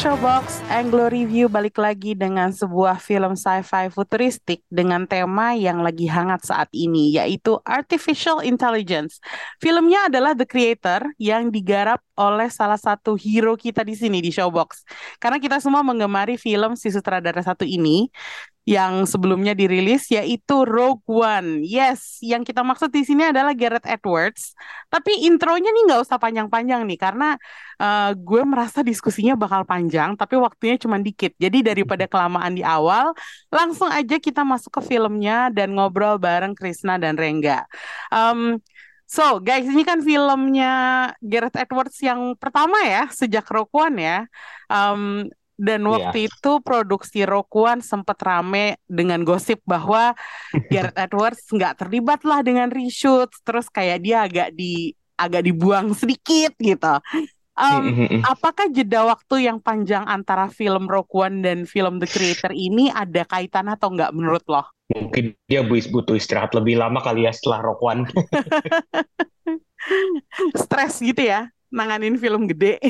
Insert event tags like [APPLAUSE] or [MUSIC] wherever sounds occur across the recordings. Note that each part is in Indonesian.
Showbox, Anglo Review balik lagi dengan sebuah film sci-fi futuristik dengan tema yang lagi hangat saat ini, yaitu Artificial Intelligence. Filmnya adalah The Creator yang digarap oleh salah satu hero kita di sini di Showbox. Karena kita semua mengemari film si sutradara satu ini, yang sebelumnya dirilis yaitu Rogue One. Yes, yang kita maksud di sini adalah Gareth Edwards. Tapi intronya nih nggak usah panjang-panjang nih karena eh, gue merasa diskusinya bakal panjang, tapi waktunya cuma dikit. Jadi daripada kelamaan di awal, langsung aja kita masuk ke filmnya dan ngobrol bareng Krisna dan Rengga. Um, So, guys, ini kan filmnya Gareth Edwards yang pertama ya, sejak Rogue One ya. Um, dan Iya. waktu itu produksi Rogue One sempat rame dengan gosip bahwa Gareth [LAUGHS] Edwards nggak terlibat lah dengan reshoot, terus kayak dia agak di agak dibuang sedikit gitu. Um, apakah jeda waktu yang panjang antara film Rogue One dan film The Creator ini ada kaitan atau nggak menurut lo? Mungkin dia bu- butuh istirahat lebih lama kali ya setelah One. [LAUGHS] Stres gitu ya, nanganin film gede.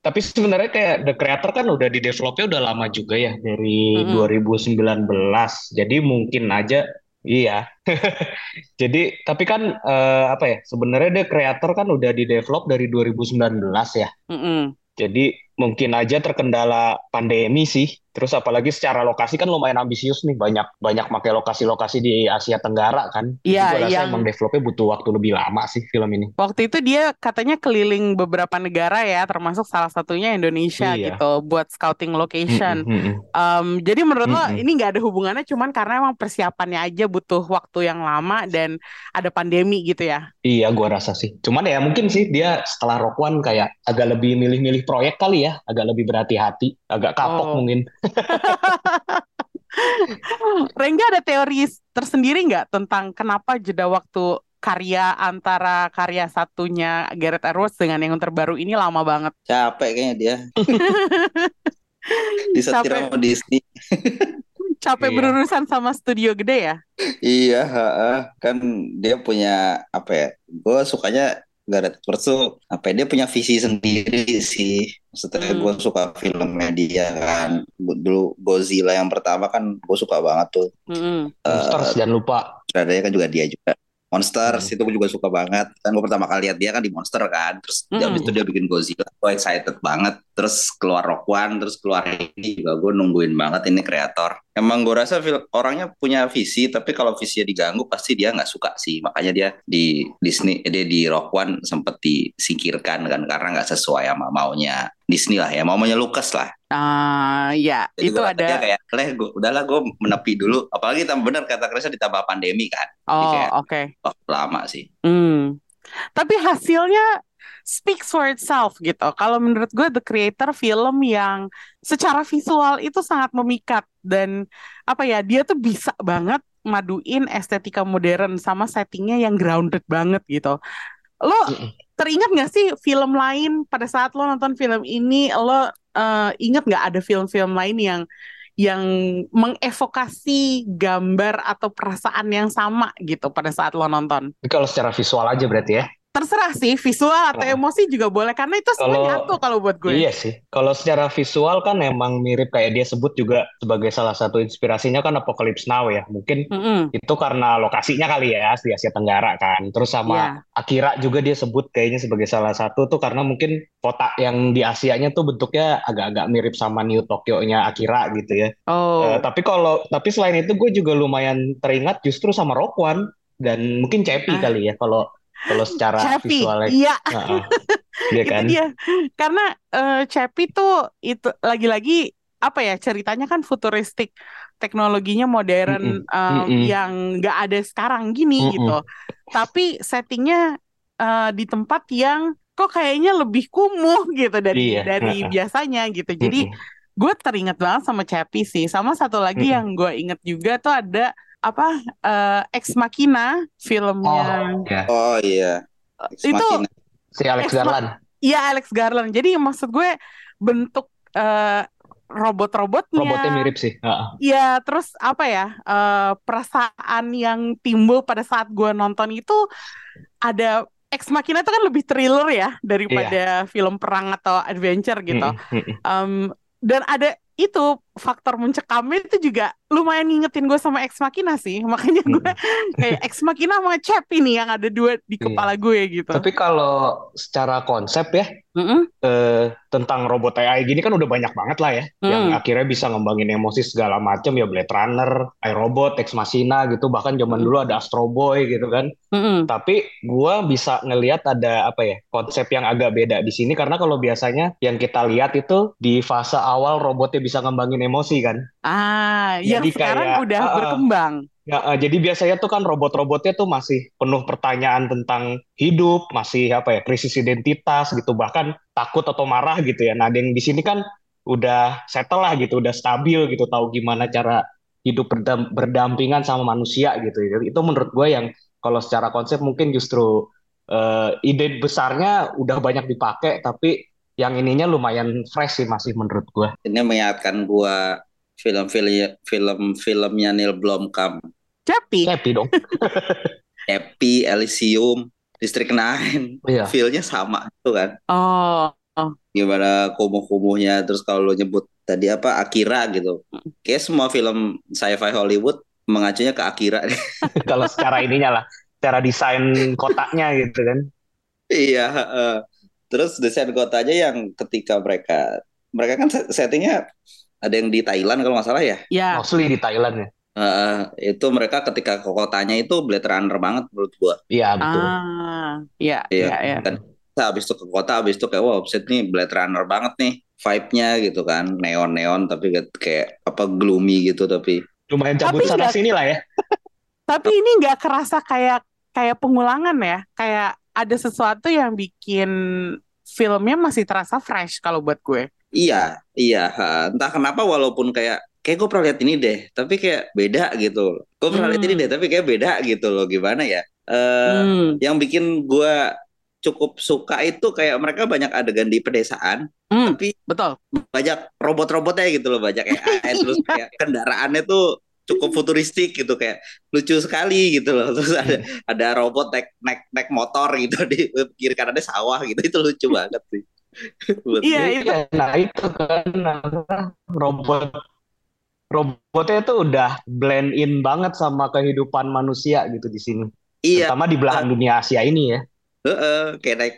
Tapi sebenarnya kayak The Creator kan udah di developnya udah lama juga ya dari Mm-mm. 2019. Jadi mungkin aja iya. [LAUGHS] Jadi tapi kan eh, apa ya? Sebenarnya The Creator kan udah di develop dari 2019 ya. Mm-mm. Jadi mungkin aja terkendala pandemi sih. Terus apalagi secara lokasi kan lumayan ambisius nih, banyak banyak pakai lokasi-lokasi di Asia Tenggara kan. Iya, rasa yang- emang developnya butuh waktu lebih lama sih film ini. Waktu itu dia katanya keliling beberapa negara ya, termasuk salah satunya Indonesia Iya. gitu, buat scouting location. Mm-mm, mm-mm. Em, jadi menurut lo ini nggak ada hubungannya, cuman karena emang persiapannya aja butuh waktu yang lama dan ada pandemi gitu ya. Iya, gua rasa sih. Cuman ya mungkin sih dia setelah Rock One kayak agak lebih milih-milih proyek kali ya, agak lebih berhati-hati, agak kapok Oh. mungkin. [LAUGHS] Rengga ada teori tersendiri nggak tentang kenapa jeda waktu karya antara karya satunya Gareth Edwards dengan yang terbaru ini lama banget? Capek kayaknya dia. [LAUGHS] Disetir Capek. sama Disney. [LAUGHS] Capek Iya. berurusan sama studio gede ya? Iya, kan dia punya apa ya? Gue sukanya Gareth Edwards tuh apa ya? Dia punya visi sendiri sih. Maksudnya Hmm. gue suka filmnya dia kan. Dulu Godzilla yang pertama kan gue suka banget tuh. Mm-mm. Monsters jangan lupa. Sutradaranya kan juga dia juga. Monsters Hmm. itu gue juga suka banget. Kan gue pertama kali lihat dia kan di Monster kan. Terus Hmm. habis itu dia bikin Godzilla. Gue excited banget. Terus keluar Rock One, terus keluar ini juga gue nungguin banget ini kreator. Emang gue rasa orangnya punya visi, tapi kalau visinya diganggu pasti dia nggak suka sih. Makanya dia di Disney, eh, dia di Rock One sempat disingkirkan kan karena nggak sesuai sama maunya Disney lah ya, maunya Lucas lah. Ah, ya, Jadi itu ada. kayak, leh, gua, udahlah gue menepi dulu. Apalagi tambah bener kata Krisnya ditambah pandemi kan. Oh, oke. Waktu lama sih. Hmm. Tapi hasilnya speaks for itself gitu. Kalau menurut gue The Creator film yang secara visual itu sangat memikat dan apa ya dia tuh bisa banget maduin estetika modern sama settingnya yang grounded banget gitu. Lo teringat gak sih film lain pada saat lo nonton film ini lo eh, inget nggak ada film-film lain yang yang mengevokasi gambar atau perasaan yang sama gitu pada saat lo nonton? Kalau secara visual aja berarti ya. Terserah sih visual atau Oh. emosi juga boleh karena itu semua Kalau- nyatu kalau buat gue. Iya sih. Kalau secara visual kan emang mirip kayak dia sebut juga sebagai salah satu inspirasinya kan Apocalypse Now ya. Mungkin Mm-mm. itu karena lokasinya kali ya di Asia Tenggara kan. Terus sama Iya. Akira juga dia sebut kayaknya sebagai salah satu tuh karena mungkin kota yang di Asianya tuh bentuknya agak-agak mirip sama New Tokyo-nya Akira gitu ya. Oh, Eh, tapi kalau tapi selain itu gue juga lumayan teringat justru sama Rock One dan mungkin Cepi Ah. kali ya kalau kalau secara Chappie, visualnya. iya Heeh. [LAUGHS] Iya itu kan? dia. Karena eh, Chappie tuh itu lagi-lagi apa ya ceritanya kan futuristik, teknologinya modern Mm-mm. em, Mm-mm. yang nggak ada sekarang gini Mm-mm. gitu. Tapi settingnya eh, di tempat yang kok kayaknya lebih kumuh gitu dari Iya, dari biasanya gitu. Jadi Mm-mm. gue teringat banget sama Chappie sih. Sama satu lagi Mm-mm. yang gue inget juga tuh ada apa eh, Ex Machina filmnya Oh, ya. Oh iya. Ex itu. Si Alex Ex Garland. Iya Alex Garland. Jadi maksud gue bentuk eh, robot-robotnya. Robotnya mirip sih. Heeh. Iya, terus apa ya? eh, perasaan yang timbul pada saat gue nonton itu ada Ex Machina itu kan lebih thriller ya daripada film perang atau adventure gitu. Em, dan ada itu faktor mencekamnya itu juga lumayan ngingetin gue sama Ex Machina sih. Makanya gue [LAUGHS] kayak Ex Machina sama Chap ini yang ada dua di Iya. kepala gue gitu. Tapi kalau secara konsep ya Mm-mm. eh, tentang robot AI gini kan udah banyak banget lah ya yang Hmm. akhirnya bisa ngembangin emosi segala macam ya Blade Runner, iRobot, Ex Machina gitu bahkan zaman Hmm. dulu ada Astro Boy gitu kan. Mm-mm. Tapi gua bisa ngelihat ada apa ya konsep yang agak beda di sini karena kalau biasanya yang kita lihat itu di fase awal robotnya bisa ngembangin emosi kan. Ah, yang Jadi sekarang kayak, udah ah, ah. berkembang. Ya, eh, jadi biasanya tuh kan robot-robotnya tuh masih penuh pertanyaan tentang hidup, masih apa ya krisis identitas gitu, bahkan takut atau marah gitu ya. Nah, ada yang di sini kan udah settle lah gitu, udah stabil gitu, tahu gimana cara hidup berdam- berdampingan sama manusia gitu. Jadi itu menurut gue yang kalau secara konsep mungkin justru eh, ide besarnya udah banyak dipakai, tapi yang ininya lumayan fresh sih masih menurut gue. Ini mengingatkan gua film-film film-filmnya Neil Blomkamp, Tapi, Happy dong. [LAUGHS] Happy, Elysium, District 9. Iya. Feel-nya sama tuh kan. oh, Gimana kumuh-kumuhnya terus kalau lo nyebut tadi apa Akira gitu. Kayak semua film sci-fi Hollywood mengacunya ke Akira. [LAUGHS] kalau secara ininya lah, secara desain kotaknya gitu kan. Iya, heeh. Terus desain kotanya yang ketika mereka mereka kan set- settingnya ada yang di Thailand kalau nggak salah ya. ya. Mostly di Thailand ya. Heeh, itu mereka ketika ke kotanya itu Blade Runner banget menurut gua. Iya betul. Ah, ya, Iya, ya, ya. kan. Habis itu ke kota, habis itu kayak wow, set nih Blade Runner banget nih vibe-nya gitu kan, neon-neon tapi kayak- apa gloomy gitu tapi Lumayan cabut Tapi sana sini lah ya. [LAUGHS] Tapi ini nggak kerasa kayak kayak pengulangan ya. Kayak ada sesuatu yang bikin filmnya masih terasa fresh kalau buat gue. iya, iya, entah kenapa walaupun kayak kayak gue pernah lihat ini deh, tapi kayak beda gitu. Gue pernah lihat ini Hmm. deh, tapi kayak beda gitu loh. Gimana ya? Eh, Hmm. yang bikin gue cukup suka itu kayak mereka banyak adegan di pedesaan, Hmm, tapi betul. banyak robot-robotnya gitu loh, banyak AI terus [LAUGHS] kayak kendaraannya tuh cukup futuristik gitu kayak lucu sekali gitu loh. [LAUGHS] Terus ada ada robot naik naik naik motor gitu di kiri kanannya sawah gitu. Itu lucu banget sih. [LAUGHS] Iya, itu. Iya, nah itu kan apa, robot robotnya tuh udah blend in banget sama kehidupan manusia gitu di sini. Iya, Terutama di belahan dunia Asia ini ya. heeh, kayak naik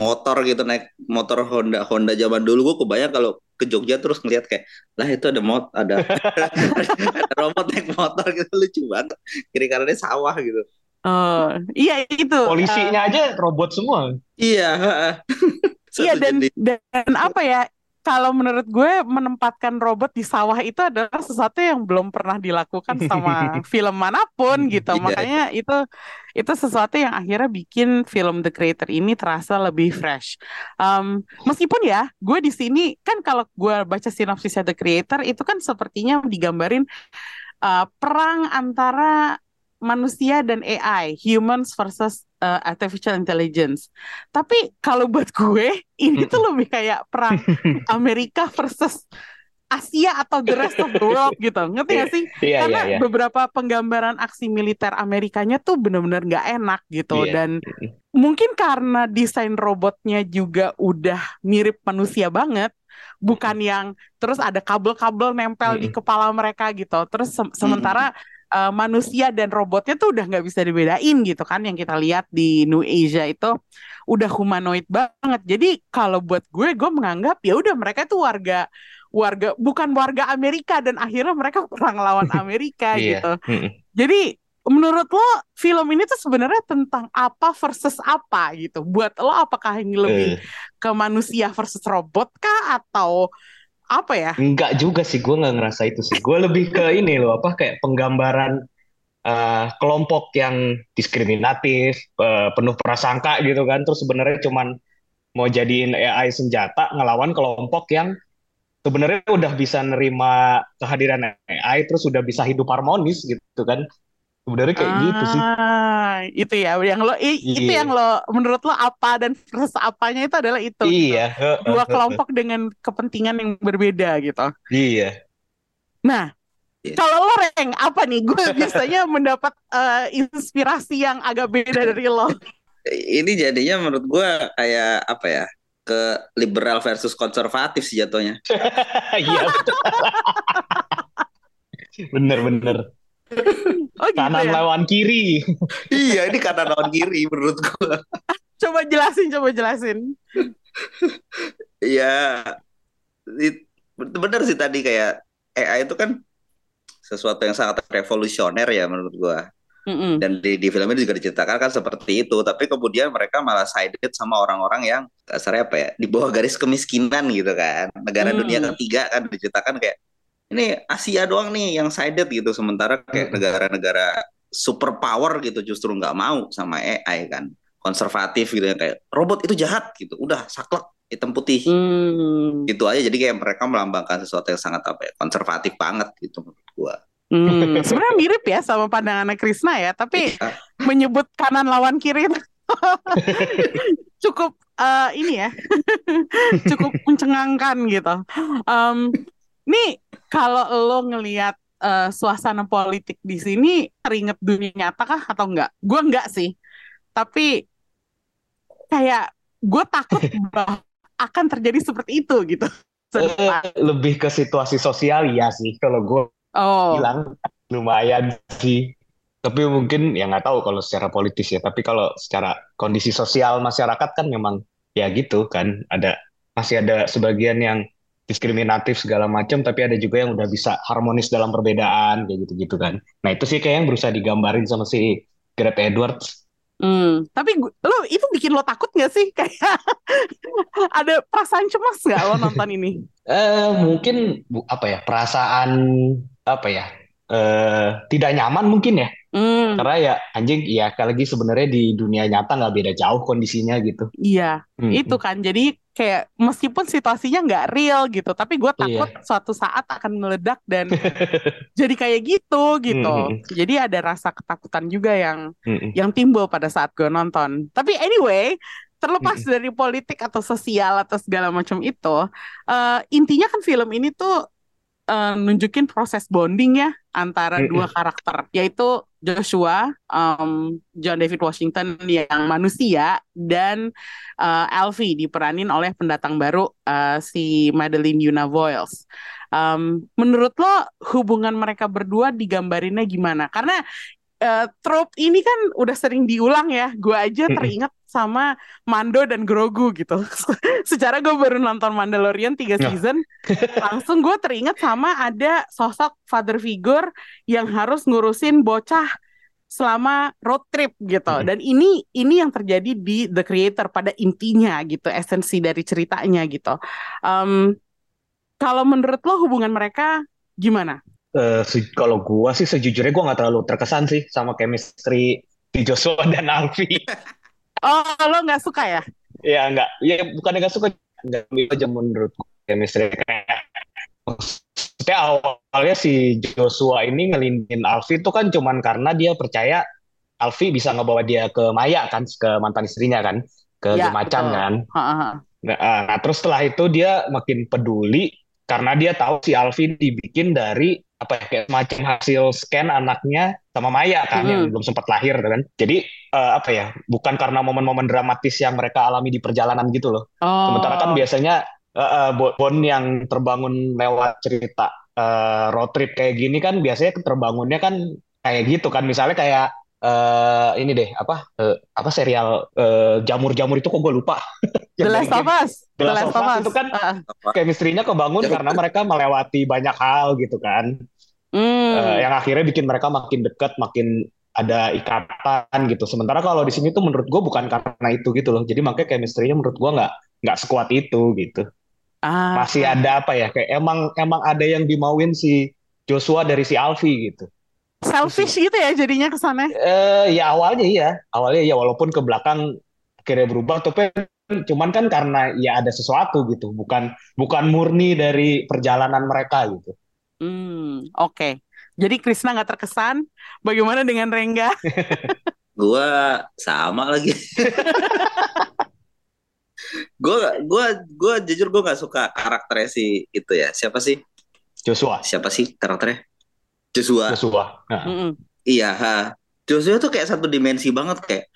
motor gitu, naik motor Honda Honda zaman dulu gue kebayang kalau ke Jogja terus ngeliat kayak lah itu ada mot ada, [LAUGHS] ada robot naik motor gitu lucu banget kiri kanannya sawah gitu Oh, iya itu. Polisinya aja robot semua. iya heeh. [LAUGHS] Iya dan dan apa ya? Kalau menurut gue menempatkan robot di sawah itu adalah sesuatu yang belum pernah dilakukan sama [LAUGHS] film mana pun gitu. Iya. Makanya itu itu sesuatu yang akhirnya bikin film The Creator ini terasa lebih fresh. Um, meskipun ya, gue di sini kan kalau gue baca sinopsisnya The Creator itu kan sepertinya digambarin uh, perang antara manusia dan AI, humans versus uh, artificial intelligence. Tapi kalau buat gue ini tuh lebih kayak perang [LAUGHS] Amerika versus Asia atau the rest of the world gitu. Ngerti gak sih? Iya, Karena iya, iya. beberapa penggambaran aksi militer Amerikanya tuh bener-bener nggak enak gitu Iya. dan mungkin karena desain robotnya juga udah mirip manusia banget, bukan yang terus ada kabel-kabel nempel di Mm-mm. kepala mereka gitu. Terus se- sementara uh, manusia dan robotnya tuh udah nggak bisa dibedain gitu kan yang kita lihat di New Asia itu udah humanoid banget. Jadi kalau buat gue, gue menganggap ya udah mereka tuh warga warga bukan warga Amerika dan akhirnya mereka [LAUGHS] perang lawan [LAUGHS] Amerika Iya. gitu. Jadi menurut lo film ini tuh sebenarnya tentang apa versus apa gitu? Buat lo apakah ini lebih Eh, ke manusia versus robot kah atau apa ya? enggak juga sih, gue nggak ngerasa itu sih. Gue lebih ke ini loh, apa kayak penggambaran eh, kelompok yang diskriminatif, eh, penuh prasangka gitu kan. Terus sebenarnya cuman mau jadiin AI senjata ngelawan kelompok yang sebenarnya udah bisa nerima kehadiran AI, terus udah bisa hidup harmonis gitu kan. Sebenarnya kayak gitu sih. Ah, itu ya yang lo i- itu Iya. yang lo menurut lo apa dan versus apanya itu adalah itu gitu. Iya. heeh, Dua kelompok dengan kepentingan yang berbeda gitu. Iya. Nah, Iya. kalau lo Reng, apa nih? Gue [LAUGHS] biasanya mendapat eh, inspirasi yang agak beda dari lo. Ini jadinya menurut gua kayak apa ya? Ke liberal versus konservatif sih jatuhnya. [LAUGHS] Iya. Bener-bener. Oh gitu Kanan ya? lawan kiri. iya, ini kanan lawan kiri menurut gua. Coba jelasin, coba jelasin. Iya, bener sih tadi kayak AI itu kan sesuatu yang sangat revolusioner ya menurut gua. Mm-mm. Dan di, di film ini juga diceritakan kan seperti itu, tapi kemudian mereka malah sided sama orang-orang yang kasarnya apa ya, di bawah garis kemiskinan gitu kan. Negara Hmm. dunia ketiga kan diceritakan kayak ini Asia doang nih yang sided gitu, sementara kayak negara-negara superpower gitu justru nggak mau sama AI kan, konservatif gitu ya kayak robot itu jahat gitu, udah saklek hitam putih Hmm. gitu aja jadi kayak mereka melambangkan sesuatu yang sangat apa ya konservatif banget gitu menurut gua Hmm. [LAUGHS] Sebenarnya mirip ya sama pandangannya Krisna ya, tapi Iya. menyebut kanan lawan kiri [LAUGHS] cukup eh, ini ya, [LAUGHS] cukup mencengangkan gitu. Em, nih kalau lo ngelihat eh, suasana politik di sini teringat dunia nyata kah atau enggak? Gue enggak sih, tapi kayak gue takut [LAUGHS] bahwa akan terjadi seperti itu gitu. Eh, lebih ke situasi sosial ya sih. Kalau gue Oh, bilang lumayan sih. Tapi mungkin ya nggak tahu kalau secara politis ya. Tapi kalau secara kondisi sosial masyarakat kan memang ya gitu kan. Ada masih ada sebagian yang diskriminatif segala macam tapi ada juga yang udah bisa harmonis dalam perbedaan kayak gitu-gitu kan nah itu sih kayak yang berusaha digambarin sama si Gareth Edwards Hmm, tapi lo itu bikin lo takut gak sih? [LAUGHS] Kayak ada perasaan cemas gak lo nonton ini? [LAUGHS] eh mungkin bu- apa ya perasaan apa ya eh tidak nyaman mungkin ya Hmm, karena ya anjing ya lagi sebenarnya di dunia nyata nggak beda jauh kondisinya gitu iya, Hmm. itu kan. Jadi kayak meskipun situasinya nggak real gitu, tapi gue takut suatu saat akan meledak dan [LAUGHS] jadi kayak gitu gitu. Hmm. Jadi ada rasa ketakutan juga yang Mm-mm. yang timbul pada saat gue nonton. Tapi anyway, terlepas dari politik atau sosial atau segala macam itu, eh, intinya kan film ini tuh eh, nunjukin proses bonding ya antara Mm-mm. dua karakter, yaitu Joshua, em, John David Washington yang manusia dan eh, Elfie diperanin oleh pendatang baru eh, si Madeline Yuna Voiles. Em, menurut lo hubungan mereka berdua digambarinnya gimana? Karena eh, trope ini kan udah sering diulang ya. Gue aja teringat sama Mando dan Grogu gitu. [LAUGHS] Secara gue baru nonton Mandalorian tiga Ya. season, langsung gue teringat sama ada sosok father figure yang harus ngurusin bocah selama road trip gitu. Mm-mm. Dan ini ini yang terjadi di The Creator pada intinya gitu, esensi dari ceritanya gitu. Em, kalau menurut lo hubungan mereka gimana? Se- kalau gua sih sejujurnya gua nggak terlalu terkesan sih sama chemistry di Joshua [LAUGHS] dan Alfie. Oh, lo nggak suka ya? Ya nggak, ya bukannya nggak suka, nggak aja menurut gua chemistry kayak maksudnya awalnya si Joshua ini ngelindin Alfie itu kan cuman karena dia percaya Alfie bisa ngebawa dia ke Maya kan, ke mantan istrinya kan, ke Ya, betul. kan. Nah, ah, nah, terus setelah itu dia makin peduli karena dia tahu si Alvin dibikin dari apa ya kayak semacam hasil scan anaknya sama Maya kan yang Mm. belum sempat lahir kan. Jadi eh, apa ya bukan karena momen-momen dramatis yang mereka alami di perjalanan gitu loh. Oh. Sementara kan biasanya eh, eh, bo- bond yang terbangun lewat cerita eh, road trip kayak gini kan biasanya terbangunnya kan kayak gitu kan. Misalnya kayak eh, ini deh apa eh, apa serial eh, jamur-jamur itu kok gue lupa. [LAUGHS] The Last of Us. The Last of Us itu kan Ah. chemistry-nya kebangun karena mereka melewati banyak hal gitu kan. Hmm. Eh, yang akhirnya bikin mereka makin dekat, makin ada ikatan gitu. Sementara kalau di sini tuh menurut gue bukan karena itu gitu loh. Jadi makanya chemistry-nya menurut gue nggak nggak sekuat itu gitu. Ah. Masih ada apa ya? Kayak emang emang ada yang dimauin si Joshua dari si Alfie gitu. Selfish gitu ya jadinya kesannya. Eh ya awalnya iya, awalnya ya walaupun ke belakang akhirnya berubah tapi cuman kan karena ya ada sesuatu gitu, bukan bukan murni dari perjalanan mereka gitu. Hmm, oke. Jadi Krisna nggak terkesan. Bagaimana dengan Rengga? [LAUGHS] Gua sama lagi. [LAUGHS] Gua gua gua jujur gua nggak suka karakternya si itu ya. Siapa sih? Joshua. Siapa sih karakternya? Joshua. Joshua. Nah. Iya, ha. Joshua tuh kayak satu dimensi banget kayak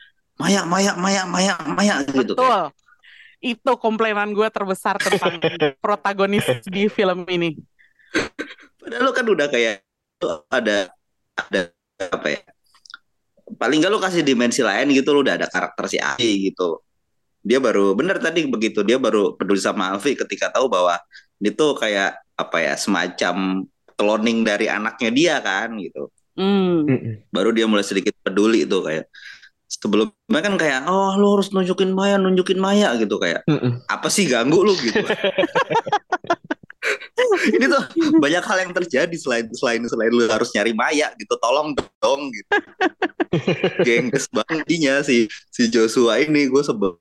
Maya, Maya, Maya, Maya, Maya gitu kayak. Betul. Itu komplainan gue terbesar tentang [LAUGHS] protagonis di film ini. Padahal lu kan udah kayak ada ada apa ya? Paling nggak lu kasih dimensi lain gitu lu udah ada karakter si Alfi gitu. Dia baru bener tadi begitu dia baru peduli sama Alfi ketika tahu bahwa itu kayak apa ya semacam cloning dari anaknya dia kan gitu. Mm-mm. Baru dia mulai sedikit peduli itu kayak sebelumnya kan kayak oh lu harus nunjukin Maya nunjukin Maya gitu kayak Mm-mm. apa sih ganggu lu gitu. [LAUGHS] Ini tuh banyak hal yang terjadi selain selain selain lu harus nyari Maya gitu, tolong dong gitu. [LAUGHS] Gengges banget dinya si si Joshua ini gue sebel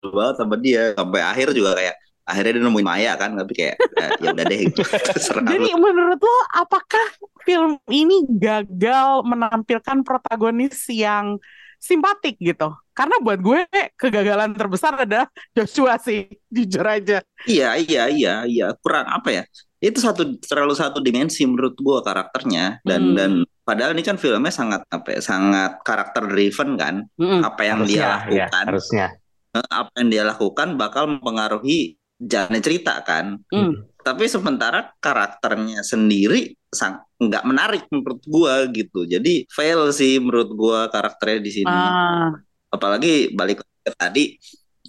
banget sama dia sampai akhir juga kayak akhirnya dia nemuin Maya kan tapi kayak "Eh, ya udah deh gitu. [LAUGHS] terserah Jadi lu. menurut lo apakah film ini gagal menampilkan protagonis yang simpatik gitu? Karena buat gue kegagalan terbesar adalah Joshua sih, [LAUGHS] jujur aja. Iya iya iya iya kurang apa ya? Itu satu terlalu satu dimensi menurut gua karakternya dan Hmm. dan padahal ini kan filmnya sangat apa ya, sangat karakter driven kan. Mm-mm. Apa yang dia Harusnya, ya, lakukan, harusnya. eh, apa yang dia lakukan bakal mempengaruhi jalannya cerita kan. Mm. Tapi sementara karakternya sendiri sang nggak menarik menurut gua gitu. Jadi fail sih menurut gua karakternya di sini. Ah, apalagi balik ke tadi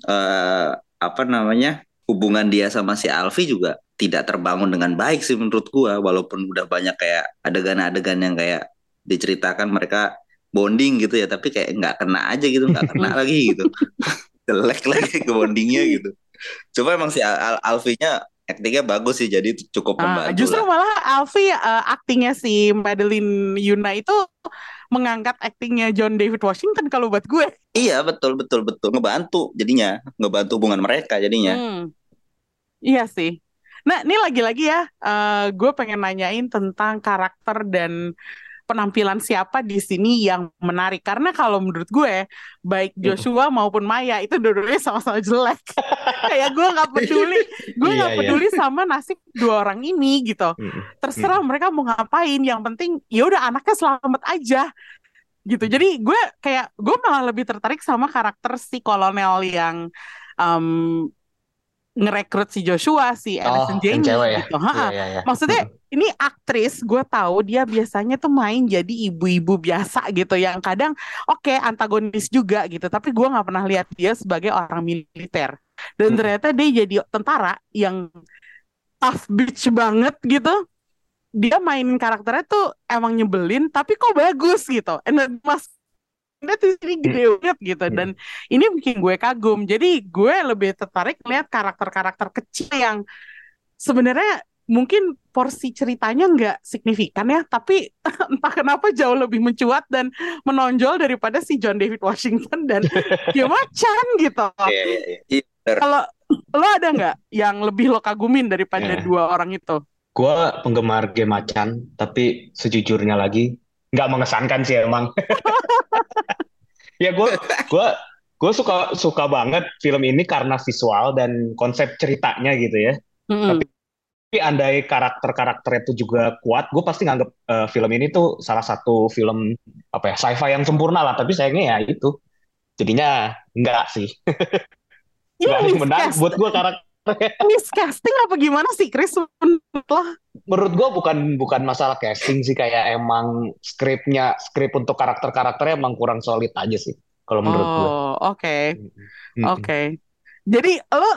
eh, apa namanya hubungan dia sama si Alfi juga tidak terbangun dengan baik sih menurut gua walaupun udah banyak kayak adegan-adegan yang kayak diceritakan mereka bonding gitu ya tapi kayak nggak kena aja gitu nggak kena [LAUGHS] lagi gitu [LAUGHS] jelek lagi ke bondingnya gitu coba emang si Al Al- Alfinya aktingnya bagus sih jadi cukup ah, membantu justru lah. malah Alfie eh, aktingnya si Madeline Yuna itu mengangkat aktingnya John David Washington kalau buat gue. iya betul betul betul ngebantu jadinya ngebantu hubungan mereka jadinya Hmm. Iya sih. Nah, ini lagi-lagi ya, eh, gue pengen nanyain tentang karakter dan penampilan siapa di sini yang menarik. Karena kalau menurut gue, baik Joshua maupun Maya itu dua-duanya sama-sama jelek. [LAUGHS] Kayak gue nggak peduli, gue Iya, nggak iya. peduli sama nasib dua orang ini gitu. Terserah mereka mau ngapain, yang penting ya udah anaknya selamat aja. Gitu. Jadi gue kayak gue malah lebih tertarik sama karakter si kolonel yang em, ngerekrut si Joshua, si Oh, yang Jamie cewek ya? gitu. Ha-ha. Iya, iya, iya. Maksudnya ini aktris, gue tahu dia biasanya tuh main jadi ibu-ibu biasa gitu, yang kadang oke antagonis juga gitu, tapi gue nggak pernah lihat dia sebagai orang militer. Dan Hmm. ternyata dia jadi tentara yang tough bitch banget gitu. Dia mainin karakternya tuh emang nyebelin, tapi kok bagus gitu. And then mas dia tuh ini gede banget gitu dan ini bikin gue kagum jadi gue lebih tertarik lihat karakter-karakter kecil yang sebenarnya mungkin porsi ceritanya nggak signifikan ya tapi [LAUGHS] entah kenapa jauh lebih mencuat dan menonjol daripada si John David Washington dan [LAUGHS] Gemma Chan gitu Iya, iya, iya. Iya. Kalau lo ada nggak yang lebih lo kagumin daripada Iya. dua orang itu Gue penggemar game macan, tapi sejujurnya lagi nggak mengesankan sih emang. [LAUGHS] ya gue gue gue suka suka banget film ini karena visual dan konsep ceritanya gitu ya. Mm-mm. Tapi andai karakter-karakter itu juga kuat, gue pasti nganggep eh, film ini tuh salah satu film apa ya sci-fi yang sempurna lah. Tapi sayangnya ya itu, jadinya enggak sih. [LAUGHS] Ini ada yang menarik buat gue karakter. [LAUGHS] miscasting apa gimana sih Chris menurut lo? Menurut gue bukan bukan masalah casting sih, kayak emang skripnya skrip untuk karakter-karakternya emang kurang solid aja sih. Kalau menurut gue. Oh oke Mm-mm. Oke. Jadi lo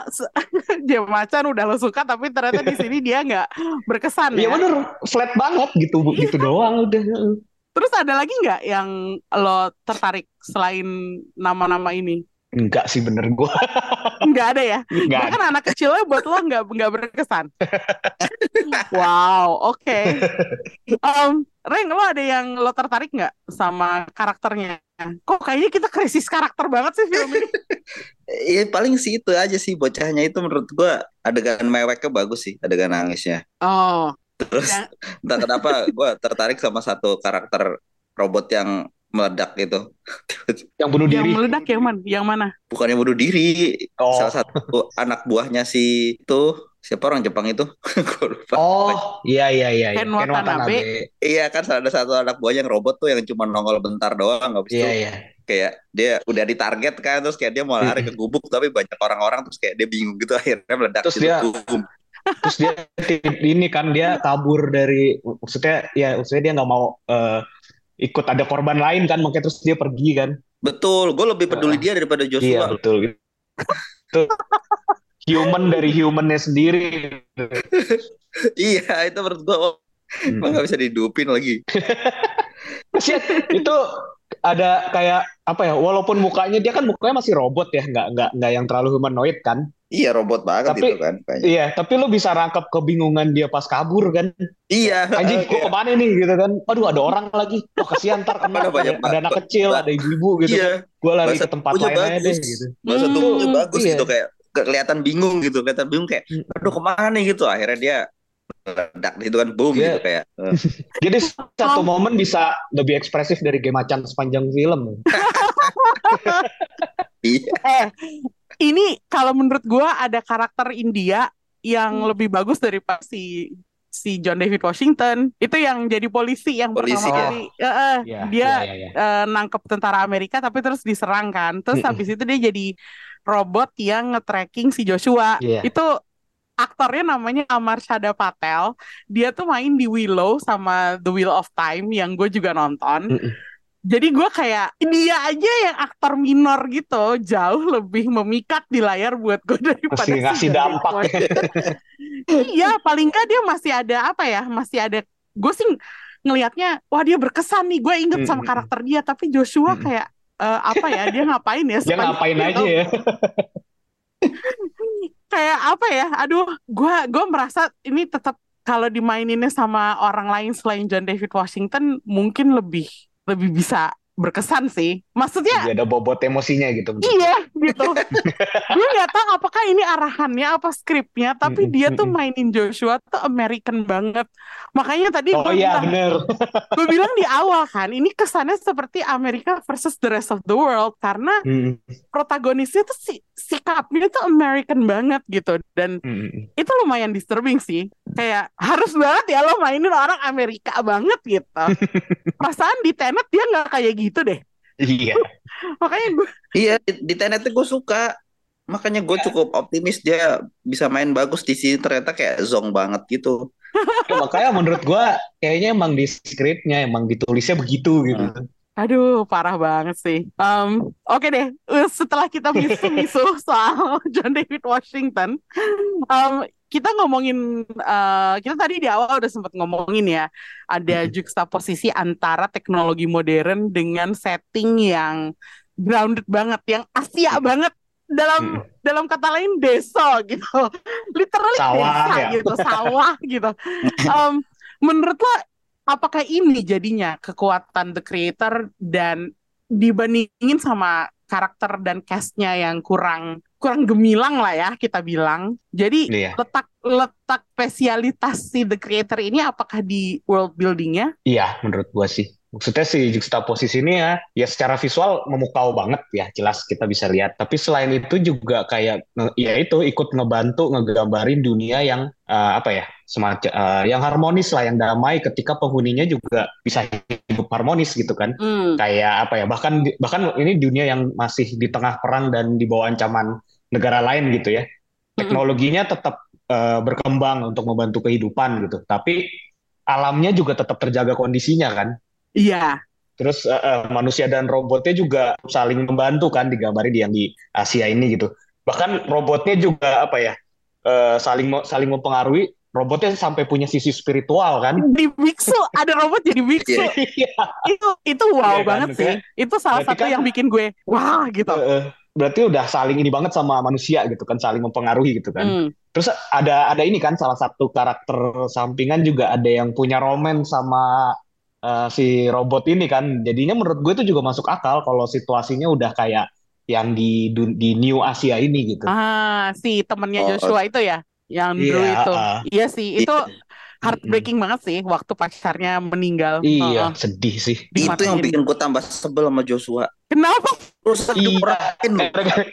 [LAUGHS] dia macan udah lo suka tapi ternyata di sini dia nggak berkesan Iya ya. bener, flat banget gitu, Iya. gitu doang udah. Terus ada lagi nggak yang lo tertarik selain nama-nama ini? Enggak sih bener gue, [LAUGHS] Nggak ada ya. enggak. Bahkan anak kecilnya buat lo nggak nggak berkesan. Wow, oke. Em, Reng, lo ada yang lo tertarik nggak sama karakternya? Kok kayaknya kita krisis karakter banget sih film ini. Iya [LAUGHS] paling sih itu aja sih bocahnya itu menurut gua adegan meweknya bagus sih adegan nangisnya. Oh, Terus Ya. entah kenapa gue tertarik sama satu karakter robot yang meledak gitu. [LAUGHS] Yang bunuh Yang diri. meledak yang mana? Yang mana? Bukannya bunuh diri, Oh. salah satu anak buahnya si itu siapa orang Jepang itu? [LAUGHS] Lupa. Oh, iya iya iya. iya. Ken Watanabe. Iya kan ada satu anak buahnya yang robot tuh yang cuma nongol bentar doang habis Iya itu iya. kayak dia udah ditarget kan terus kayak dia mau lari ke gubuk tapi banyak orang-orang terus kayak dia bingung gitu [LAUGHS] akhirnya meledak Terus gitu. dia- Boom. Terus dia ini kan dia kabur dari maksudnya ya maksudnya dia nggak mau eh, ikut ada korban lain kan makanya terus dia pergi kan. Betul, gue lebih peduli dia daripada Iya Joshua. betul. Itu human dari humannya sendiri. [LAUGHS] Iya, itu menurut gue oh, emang nggak bisa dihidupin lagi. [LAUGHS] Itu ada kayak apa ya? Walaupun mukanya dia kan mukanya masih robot ya, nggak nggak nggak yang terlalu humanoid kan? Iya, robot banget Tapi- itu kan. kayaknya. Iya, tapi lu bisa rangkap kebingungan dia pas kabur kan? Iya, Anjing, [LAUGHS] gua ke mana nih gitu kan? Aduh, ada orang lagi. Wah, kasihan ntar kena. Ada banyak ada, anak kecil, ada ibu-ibu gitu. Iya, Gua lari bahasa ke tempat lain aja deh gitu. bahasa Hmm, tubuhnya bagus iya. gitu kayak ke- kelihatan bingung gitu, kelihatan bingung kayak, Hmm. aduh ke mana nih gitu. Akhirnya dia meledak gitu kan, boom Iya. gitu kayak. eh. [LAUGHS] Jadi satu momen bisa lebih ekspresif dari game macan sepanjang film. [LAUGHS] Iya, Eh, ini kalau menurut gua ada karakter India yang Hmm. lebih bagus daripada si si John David Washington. Itu yang jadi polisi yang Polisi, pertama ya. kali eh, eh, Iya, dia iya, iya, iya. eh, nangkep tentara Amerika tapi terus diserang kan. Terus Mm-mm. habis itu dia jadi robot yang nge-tracking si Joshua. Iya. Itu aktornya namanya Amar Shada Patel. Dia tuh main di Willow sama The Wheel of Time yang gue juga nonton. Mm-mm. Jadi gue kayak dia aja yang aktor minor gitu jauh lebih memikat di layar buat gue [LAUGHS] daripada Ngasih- si ngasih dampak. [LAUGHS] Iya, paling nggak dia masih ada apa ya? Masih ada. Gue sih ngelihatnya, wah dia berkesan nih. Gue inget sama karakter dia, tapi Joshua kayak eh, apa ya? Dia ngapain ya? [LAUGHS] Dia ngapain aja ya? Kayak apa ya? Aduh, gue gue merasa ini tetap kalau dimaininnya sama orang lain selain John David Washington mungkin lebih lebih bisa berkesan sih. Maksudnya Jadi ada bobot emosinya gitu. Iya gitu. Gue nggak tahu apakah ini arahannya apa skripnya, tapi dia tuh mainin Joshua tuh American banget. Makanya tadi Oh gue iya bilang, bener. gue bilang di awal kan, ini kesannya seperti Amerika versus the rest of the world karena protagonisnya tuh si sikapnya tuh American banget gitu dan mm, mm. itu lumayan disturbing sih. Kayak harus banget ya lo mainin orang Amerika banget gitu. [LAUGHS] Perasaan di Tenet dia nggak kayak gitu deh. Iya. [LAUGHS] Makanya gue Iya, di, di Tenet gue suka. Makanya gue cukup optimis dia bisa main bagus di sini ternyata kayak zong banget gitu. Ya, makanya menurut gua kayaknya emang di skripnya emang ditulisnya begitu gitu. Aduh, parah banget sih. Em, Oke deh, eh, setelah kita misu-misu [LAUGHS] soal [LAUGHS] John David Washington, em, kita ngomongin, eh, kita tadi di awal udah sempat ngomongin ya, ada juxtaposisi antara teknologi modern dengan setting yang grounded banget, yang Asia banget. Dalam dalam kata lain desa gitu, [LAUGHS] literally Sawah, desa ya. gitu, sawah gitu. Em, menurut lo apakah ini jadinya kekuatan The Creator dan dibandingin sama karakter dan castnya yang kurang kurang gemilang lah ya kita bilang. Jadi Iya. letak letak spesialitas si The Creator ini apakah di world buildingnya? Iya, menurut gua sih. Maksudnya si juxtaposisi ini ya, ya secara visual memukau banget ya, jelas kita bisa lihat. Tapi selain itu juga kayak, ya itu ikut ngebantu ngegambarin dunia yang eh, apa ya, semacam eh, yang harmonis lah, yang damai ketika penghuninya juga bisa hidup harmonis gitu kan. Hmm. Kayak apa ya, bahkan bahkan ini dunia yang masih di tengah perang dan di bawah ancaman negara lain gitu ya. Teknologinya tetap eh, berkembang untuk membantu kehidupan gitu. Tapi alamnya juga tetap terjaga kondisinya kan. Iya. Terus eh, eh, manusia dan robotnya juga saling membantu kan digambarin di yang di Asia ini gitu. Bahkan robotnya juga apa ya eh, saling saling mempengaruhi. Robotnya sampai punya sisi spiritual kan. Di biksu ada robot jadi biksu. Iya. [LAUGHS] Itu itu wow Iya kan? banget sih. Itu salah berarti satu kan- yang bikin gue wah gitu. Eh, eh, berarti udah saling ini banget sama manusia gitu kan, saling mempengaruhi gitu kan. Hmm. Terus ada ada ini kan salah satu karakter sampingan juga ada yang punya roman sama eh, si robot ini kan. Jadinya menurut gue itu juga masuk akal kalau situasinya udah kayak yang di di New Asia ini gitu. Ah, si temennya Oh, Joshua itu ya, yang Iya, dulu itu. ah. Iya sih, itu Iya. heartbreaking banget sih waktu pacarnya meninggal. Iya, Heeh. sedih sih. Itu yang bikin gue tambah sebel sama Joshua. Kenapa? Iya. lain loh. [LAUGHS] Gara-gara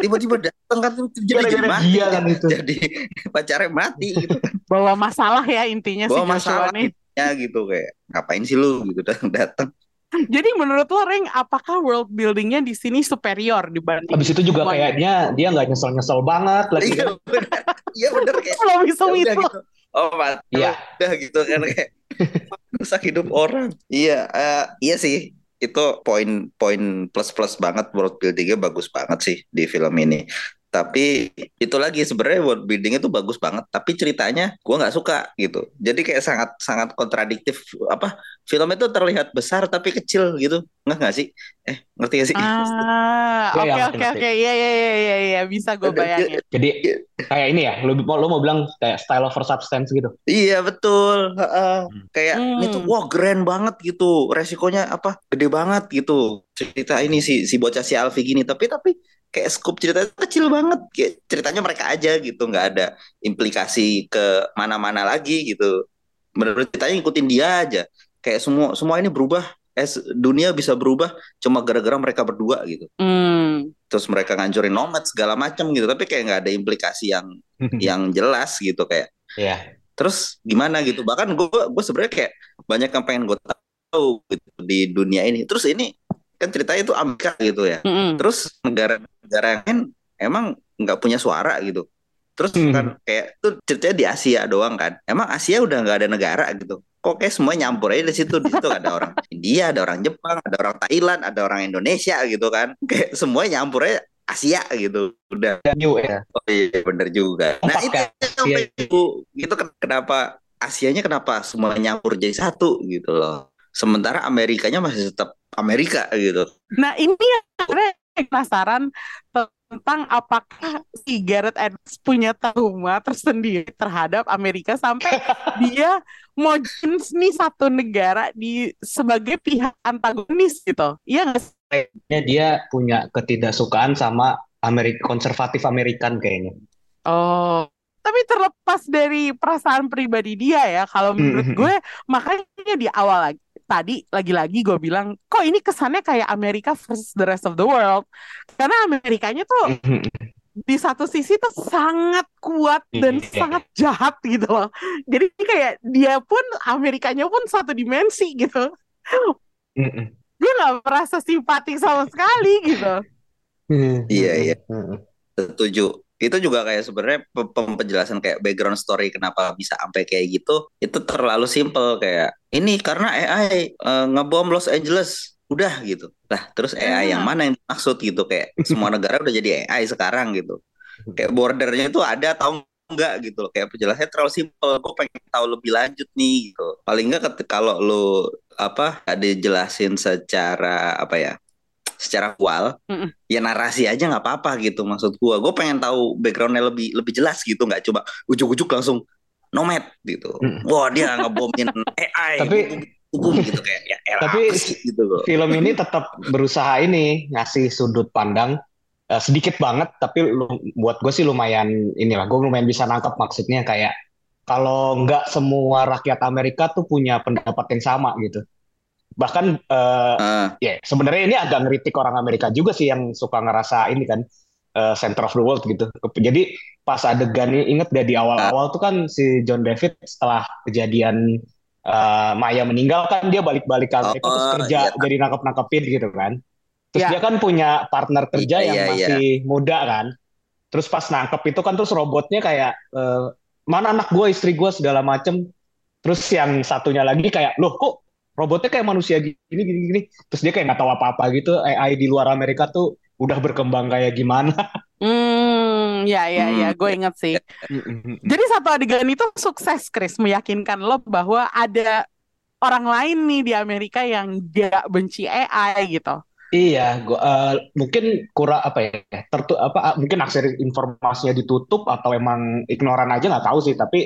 Tiba-tiba datang kan jadi jadi mati. dia kan itu. Jadi [LAUGHS] pacarnya mati gitu. Bawa masalah ya intinya si Bawa Joshua masalah nih. Ya gitu kayak ngapain sih lu gitu [LAUGHS] datang datang. Jadi menurut lo Reng, apakah world buildingnya di sini superior dibanding Habis itu juga semuanya? kayaknya dia nggak nyesel-nyesel banget lagi. Iya bener. Iya bener kayak Lo bisa ya itu. gitu. Oh mati. Iya. Udah gitu kan kayak [LAUGHS] rusak hidup orang. Iya, eh, iya sih. Itu poin-poin plus-plus banget world buildingnya bagus banget sih di film ini. Tapi itu lagi sebenarnya world buildingnya tuh bagus banget. Tapi ceritanya gua nggak suka gitu. Jadi kayak sangat sangat kontradiktif. Apa film itu terlihat besar tapi kecil gitu. Nggak nggak sih? Eh ngerti gak sih? Ah, Iya, oke iya, oke ngerti, oke, iya iya iya iya iya, bisa gue bayangin. Jadi kayak ini ya, lo, lo mau bilang kayak style over substance gitu. Iya betul. Heeh. Hmm. Kayak Hmm. ini tuh wah keren banget gitu. Resikonya apa? Gede banget gitu. Cerita ini si si bocah si Alfi gini. Tapi tapi kayak scope ceritanya kecil banget. Kayak ceritanya mereka aja gitu. nggak ada implikasi ke mana-mana lagi gitu. Menurut ceritanya ngikutin dia aja. Kayak semua semua ini berubah. Eh dunia bisa berubah cuma gara-gara mereka berdua gitu. Hmm. Terus mereka ngancurin nomad segala macam gitu. Tapi kayak nggak ada implikasi yang [LAUGHS] yang jelas gitu kayak Iya. terus gimana gitu bahkan gue gue sebenarnya kayak banyak yang pengen gue tahu gitu di dunia ini terus ini kan ceritanya itu Amerika gitu ya Mm-mm. terus negara-negara yang lain emang nggak punya suara gitu terus Hmm. kan kayak itu ceritanya di Asia doang kan emang Asia udah nggak ada negara gitu kok kayak semua nyampur aja di situ di situ ada orang [LAUGHS] India ada orang Jepang ada orang Thailand ada orang Indonesia gitu kan [LAUGHS] kayak semua nyampur aja Asia gitu udah New ya. Oh iya bener juga. Nah itu Asia itu itu kan kenapa Asianya kenapa semua nyampur jadi satu gitu loh. Sementara Amerikanya masih tetap Amerika gitu. Nah ini yang sebenarnya penasaran tentang apakah si Gareth Edwards punya trauma tersendiri terhadap Amerika sampai [LAUGHS] dia mau jenis nih satu negara di sebagai pihak antagonis gitu. Iya nggak sih? Kayaknya dia punya ketidaksukaan sama Amerika konservatif Amerikan kayaknya. Oh, tapi terlepas dari perasaan pribadi dia ya, kalau menurut Mhm. gue makanya di awal lagi tadi lagi-lagi gue bilang kok ini kesannya kayak Amerika versus the rest of the world? Karena Amerikanya tuh di satu sisi tuh sangat kuat dan Iya. sangat jahat gitu loh. Jadi kayak dia pun Amerikanya pun satu dimensi gitu. Gue nggak merasa simpati sama sekali gitu. Iya, iya. Setuju. Itu juga kayak sebenarnya pe- pe- penjelasan kayak background story kenapa bisa sampai kayak gitu. Itu terlalu simple kayak ini karena AI eh, ngebom Los Angeles. Udah gitu. Lah, terus AI yang Ah. mana yang maksud gitu kayak semua negara udah jadi AI sekarang gitu. Kayak bordernya itu ada atau enggak gitu loh. Kayak penjelasannya terlalu simple. Gue pengen tahu lebih lanjut nih gitu. Paling enggak kalau lu apa nggak dijelasin secara apa ya? Secara kual Mm-mm. ya narasi aja nggak apa-apa gitu maksud gua gue pengen tahu backgroundnya lebih lebih jelas gitu nggak coba ujuk-ujuk langsung nomad gitu Mm. wah dia ngebomin [LAUGHS] AI Tapi- hukum, gitu kayak ya elah, Tapi- gitu loh Film ini tetap berusaha ini ngasih sudut pandang eh, sedikit banget, tapi lu- buat gue sih lumayan inilah, gue lumayan bisa nangkep maksudnya kayak kalau nggak semua rakyat Amerika tuh punya pendapat yang sama gitu. Bahkan eh, Ah, ya sebenarnya ini agak ngeritik orang Amerika juga sih yang suka ngerasa ini kan eh, center of the world gitu. Jadi pas adegan ini inget gak di awal-awal tuh kan si John David setelah kejadian eh, Maya meninggal kan dia balik-balik ke Amerika terus Oh, kerja iya. jadi nangkep-nangkepin gitu kan. Terus Ya. dia kan punya partner kerja Iya, yang iya, masih muda kan. Terus pas nangkep itu kan terus robotnya kayak eh, mana anak gue, istri gue segala macem. Terus yang satunya lagi kayak loh kok robotnya kayak manusia gini gini gini. Terus dia kayak nggak tahu apa-apa gitu. AI di luar Amerika tuh udah berkembang kayak gimana. [LAUGHS] hmm ya ya ya Hmm. gue inget sih Jadi satu adegan itu sukses, Chris, meyakinkan lo bahwa ada orang lain nih di Amerika yang gak benci AI gitu. Iya, gua eh, mungkin kurang apa ya, tertu apa ah, mungkin akses informasinya ditutup atau emang ignoran aja nggak tahu sih. Tapi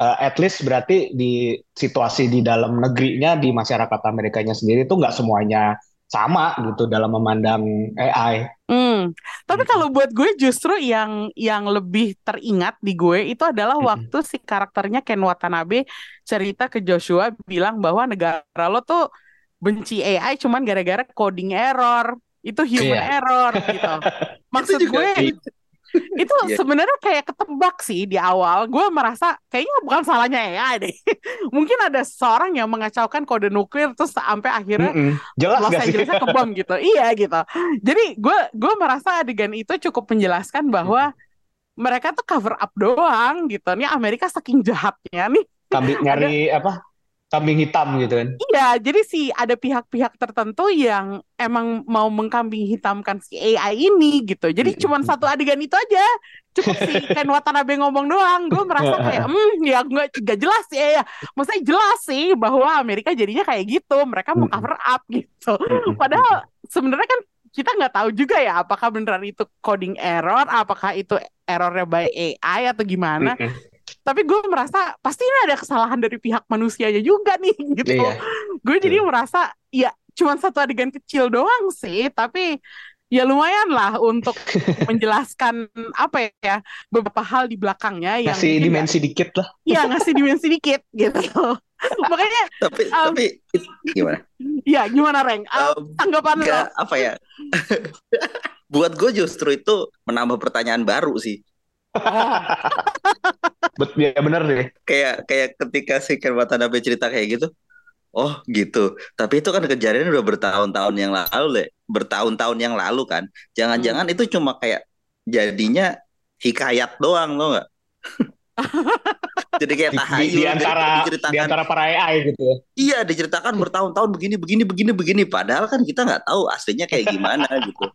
eh, at least berarti di situasi di dalam negerinya di masyarakat Amerikanya sendiri tuh nggak semuanya sama gitu dalam memandang AI. Hmm. Tapi Gitu. kalau buat gue justru yang yang lebih teringat di gue itu adalah Mm-mm. waktu si karakternya Ken Watanabe cerita ke Joshua bilang bahwa negara lo tuh benci AI cuman gara-gara coding error. Itu human Iya. error gitu. [LAUGHS] Maksud gue. [LAUGHS] itu Iya. sebenarnya kayak ketebak sih di awal. Gue merasa kayaknya bukan salahnya AI deh. [LAUGHS] Mungkin ada seorang yang mengacaukan kode nuklir terus sampai akhirnya Mm-mm. Jelas Los? Angelesnya kebom gitu. [LAUGHS] Iya gitu. Jadi gue gue merasa adegan itu cukup menjelaskan bahwa mereka tuh cover up doang gitu. Nih Amerika saking jahatnya nih. Kambing nyari apa? Kambing hitam gitu kan. Iya, jadi sih ada pihak-pihak tertentu yang emang mau mengkambing hitamkan si AI ini gitu. Jadi Mm-mm. cuman satu adegan itu aja. Cukup si [LAUGHS] Ken Watanabe ngomong doang. Gue merasa kayak, hmm ya nggak nggak jelas sih ya. Maksudnya jelas sih bahwa Amerika jadinya kayak gitu. Mereka mau cover up gitu. Padahal sebenarnya kan kita nggak tahu juga ya apakah beneran itu coding error, apakah itu errornya by AI atau gimana. Tapi gue merasa pasti ini ada kesalahan dari pihak manusianya juga nih [LAUGHS] gitu. Iya. Gue jadi merasa ya cuman satu adegan kecil doang sih, tapi ya lumayan lah untuk [LAUGHS] menjelaskan apa ya beberapa hal di belakangnya yang Ngasih dimensi dikit lah. Iya ngasih dimensi dikit [LAUGHS] gitu. Makanya Tapi Um, tapi gimana? ya gimana Reng? Uh, Um, tanggapan lo? Apa ya? Buat gue justru itu menambah pertanyaan baru sih. Bet ya bener deh. Kayak kayak ketika si Ken Watanabe cerita kayak gitu. Oh gitu. Tapi itu kan kejadiannya udah bertahun-tahun yang lalu, Le. Bertahun-tahun yang lalu kan. Jangan-jangan itu cuma kayak jadinya hikayat doang, lo nggak? [LAUGHS] Jadi kayak Di, di, tahayul di jadi antara di antara para AI gitu ya. Iya diceritakan bertahun-tahun begini begini begini begini padahal kan kita nggak tahu aslinya kayak gimana gitu.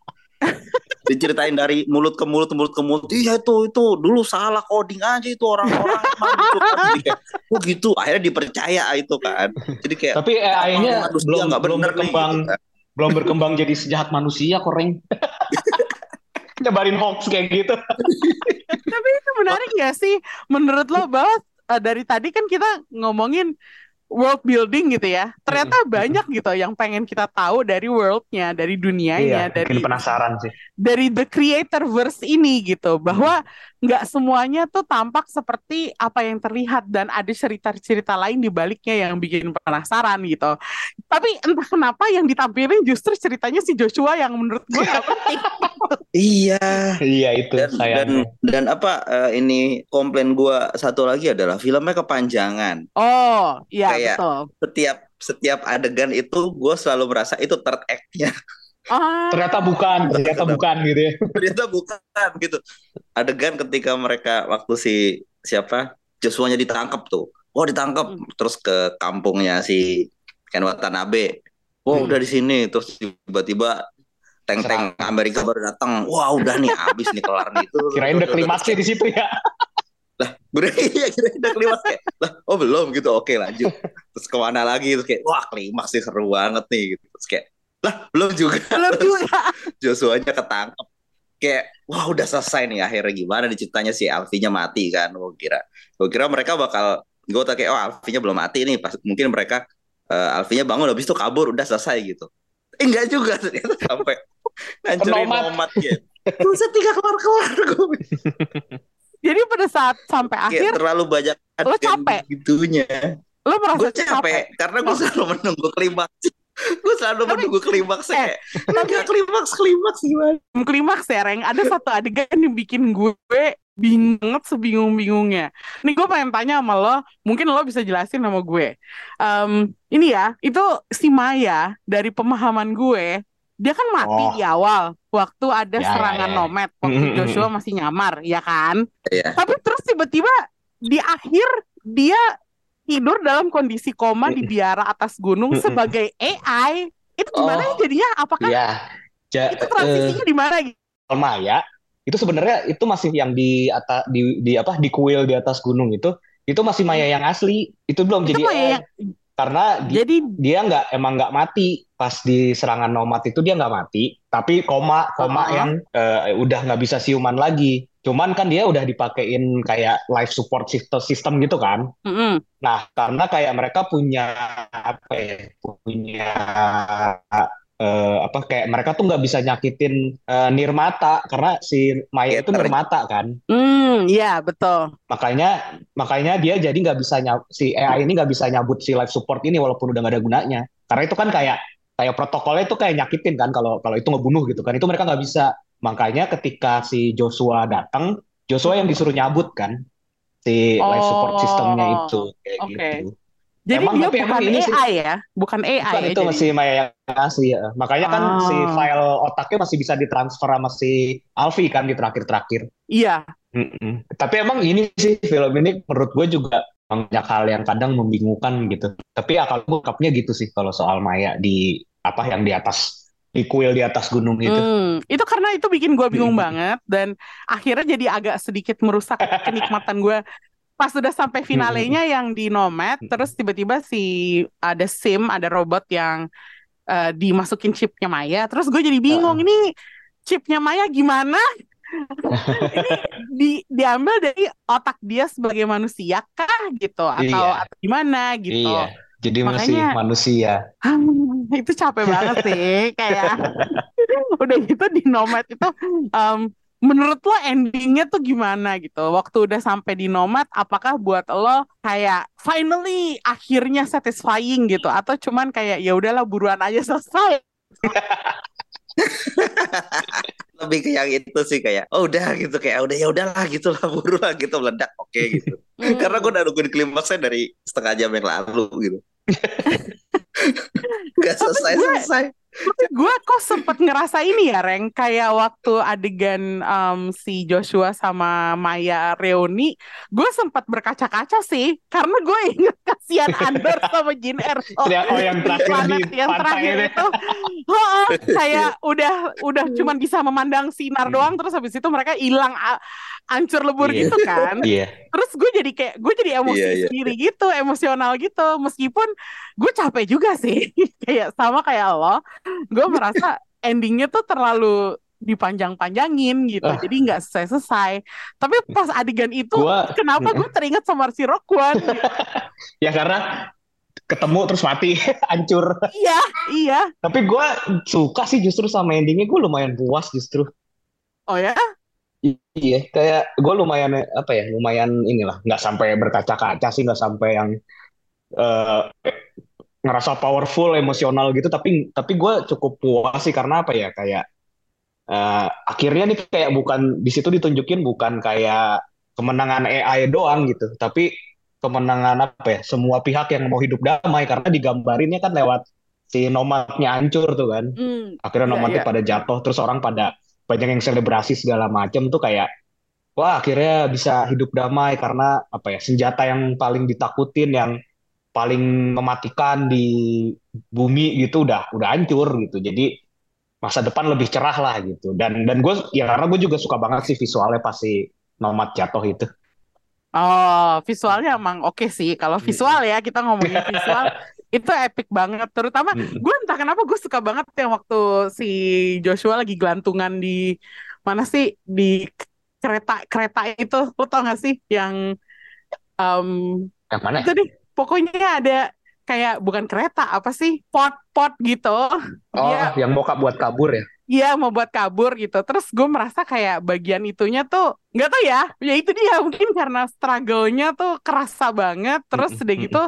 Diceritain dari mulut ke mulut mulut ke mulut. Iya itu itu dulu salah coding aja itu orang-orang gitu kan. Kayak, oh gitu akhirnya dipercaya itu kan. Jadi kayak Tapi AI-nya emang manusia belum nggak belum bener nih, berkembang gitu kan. belum berkembang jadi sejahat manusia kok Reng. [LAUGHS] Nyebarin hoax kayak gitu. Tapi itu menarik gak sih? Menurut lo bahwa eh, dari tadi kan kita ngomongin world building gitu ya. Ternyata banyak gitu yang pengen kita tahu dari worldnya, dari dunianya, Iya, dari penasaran sih. dari the creator verse ini gitu. Bahwa nggak semuanya tuh tampak seperti apa yang terlihat dan ada cerita-cerita lain di baliknya yang bikin penasaran gitu. Tapi entah kenapa yang ditampilin justru ceritanya si Joshua yang menurut gue gak penting. [LAUGHS] Iya. Iya itu Dan, dan dan apa eh, ini komplain gua satu lagi adalah filmnya kepanjangan. Oh, iya Kayak- betul. Setiap setiap adegan itu gue selalu merasa itu third act-nya. Ah, Ternyata bukan, ternyata bukan gitu ya. [LAUGHS] ternyata bukan gitu. Adegan ketika mereka waktu si siapa? Joshua-nya ditangkap tuh. Oh ditangkap Hmm. terus ke kampungnya si Ken Watanabe. Wah Hmm. udah di sini. Terus tiba-tiba tank-tank Amerika baru datang wah udah nih habis nih kelar nih. Itu Kirain udah klimaksnya di situ ya. Berarti [LAUGHS] ya kira udah klimaks kayak lah oh belum gitu. Oke lanjut. Terus ke mana lagi? Terus kayak wah klimaks sih seru banget nih gitu. Terus kayak lah belum juga. Belum juga. [LAUGHS] Joshua-nya ketangkep. Kayak wah udah selesai nih akhirnya gimana ceritanya si Alfinya mati kan gue kira. Gue kira mereka bakal gue tak kayak oh Alfinya belum mati nih. Pas mungkin mereka eh, Alfinya bangun habis itu kabur udah selesai gitu. Eh enggak juga. Ternyata sampai [LAUGHS] ngancurin Nomad. nomad gitu Buset tiga kelar kelar gue [LAUGHS] Jadi pada saat sampai kayak akhir terlalu banyak Lo capek? gitunya. Lo merasa gue capek karena gue selalu menunggu klimaks [LAUGHS] gue selalu Tapi- menunggu klimaks eh, kayak [LAUGHS] enggak klimaks klimaks gimana klimaks ya, Reng. Ada satu adegan yang bikin gue bingung sebingung-bingungnya. Nih gue pengen tanya sama lo, mungkin lo bisa jelasin sama gue. Em, ini ya, itu si Maya dari pemahaman gue, dia kan mati Oh. di awal waktu ada Ya, ya, serangan ya. nomad, waktu Mm, mm, Joshua mm. masih nyamar, ya kan? Iya. Tapi terus tiba-tiba di akhir dia tidur dalam kondisi koma di biara atas gunung [LAUGHS] sebagai AI. Itu gimana Oh. jadinya? Apakah Iya. Ja, itu transisinya di mana gitu? Maya itu sebenarnya itu masih yang di atas di, di apa di kuil di atas gunung itu itu masih Maya yang asli itu belum Itu jadi Maya yang karena di- jadi dia nggak emang nggak mati pas di serangan nomad itu dia nggak mati tapi koma koma Uh-uh. yang eh, udah nggak bisa siuman lagi cuman kan dia udah dipakein kayak life support system, system gitu kan Mm-mm. nah karena kayak mereka punya apa ya punya eh, apa kayak mereka tuh nggak bisa nyakitin eh, Nirmata karena si Maya itu. Nirmata kan. Hmm, iya betul. Makanya makanya dia jadi nggak bisa nyab, si AI ini nggak bisa nyabut si life support ini walaupun udah nggak ada gunanya. Karena itu kan kayak kayak protokolnya itu kayak nyakitin kan kalau kalau itu ngebunuh gitu kan. Itu mereka nggak bisa. Makanya ketika si Joshua datang, Joshua yang disuruh nyabut kan si life support sistemnya itu kayak Oh, oke. gitu. Jadi Emang, dia tapi bukan ini sih- AI ya, bukan AI Bukan ya. itu jadi. masih Maya yang asli ya. Makanya kan Ah. si file otaknya masih bisa ditransfer sama si Alfie kan di terakhir-terakhir. Iya. Mm-mm. Tapi emang ini sih film ini menurut gue juga banyak hal yang kadang membingungkan gitu. Tapi ya kalau bokapnya gitu sih kalau soal Maya di apa yang di atas di kuil di atas gunung itu. Hmm, itu karena itu bikin gue bingung [LAUGHS] banget dan akhirnya jadi agak sedikit merusak kenikmatan gue pas sudah sampai finalenya [LAUGHS] yang di Nomad terus tiba-tiba si ada SIM ada robot yang eh, dimasukin chipnya Maya terus gue jadi bingung ini chipnya Maya gimana [LAUGHS] ini di diambil dari otak dia sebagai manusia kah gitu atau Iya. atau gimana gitu Iya. Jadi masih Makanya- manusia. Hmm, [LAUGHS] itu capek banget sih kayak [LAUGHS] udah gitu di Nomad itu em, menurut lo endingnya tuh gimana gitu? Waktu udah sampai di Nomad apakah buat lo kayak finally akhirnya satisfying gitu? Atau cuman kayak ya udahlah buruan aja selesai. [LAUGHS] Lebih ke yang itu sih kayak oh udah gitu kayak udah ya udahlah gitu lah buru lah gitu meledak oke gitu. Hmm. karena gue udah nungguin klimaksnya dari setengah jam yang lalu gitu nggak selesai gue- selesai. Tapi gue kok sempet ngerasa ini ya, Reng, kayak waktu adegan em, si Joshua sama Maya reuni, gue sempat berkaca-kaca sih, karena gue [LAUGHS] inget kasihan Andor sama Jin Erso. Oh yang terakhir di planet yang pantai terakhir itu. itu, Heeh, [LAUGHS] kayak udah udah cuman bisa memandang sinar Hmm. doang, terus habis itu mereka hilang a- hancur lebur Iya. gitu kan. Iya. Terus gue jadi kayak gue jadi emosi Iya, iya. sendiri gitu, emosional gitu. Meskipun gue capek juga sih, [LAUGHS] kayak sama kayak lo. Gue merasa endingnya tuh terlalu dipanjang-panjangin gitu, Ah. jadi nggak selesai-selesai. Tapi pas adegan itu, Gua kenapa gue teringat sama si Rockwan? [LAUGHS] ya karena ketemu terus mati [LAUGHS] hancur. iya, iya. Tapi gue suka sih justru sama endingnya gue lumayan puas justru. Oh ya? Iya, kayak gue lumayan apa ya, lumayan inilah, nggak sampai berkaca-kaca sih, nggak sampai yang eh, ngerasa powerful, emosional gitu. Tapi tapi gue cukup puas sih karena apa ya, kayak eh, akhirnya nih kayak bukan di situ ditunjukin bukan kayak kemenangan AI doang gitu, tapi kemenangan apa ya, semua pihak yang mau hidup damai karena digambarinnya kan lewat si nomadnya hancur tuh kan Hmm, akhirnya Iya, nomadnya iya. pada jatuh terus orang pada banyak yang selebrasi segala macam tuh kayak wah akhirnya bisa hidup damai karena apa ya senjata yang paling ditakutin yang paling mematikan di bumi gitu udah udah hancur gitu. Jadi masa depan lebih cerah lah gitu. Dan dan gue ya karena gue juga suka banget sih visualnya pas si nomad jatuh itu. Oh, visualnya emang oke sih. Kalau visual ya, kita ngomongin visual, [LAUGHS] itu epic banget. Terutama Mm-mm. gue entah kenapa gue suka banget yang waktu si Joshua lagi gelantungan di mana sih di kereta kereta itu, lo tau gak sih yang em, yang mana itu nih, pokoknya ada kayak bukan kereta apa sih pot-pot gitu. oh Dia yang bokap buat kabur ya Iya mau buat kabur gitu. Terus gue merasa kayak bagian itunya tuh nggak tahu ya. Ya itu dia mungkin karena struggle-nya tuh kerasa banget. Terus udah gitu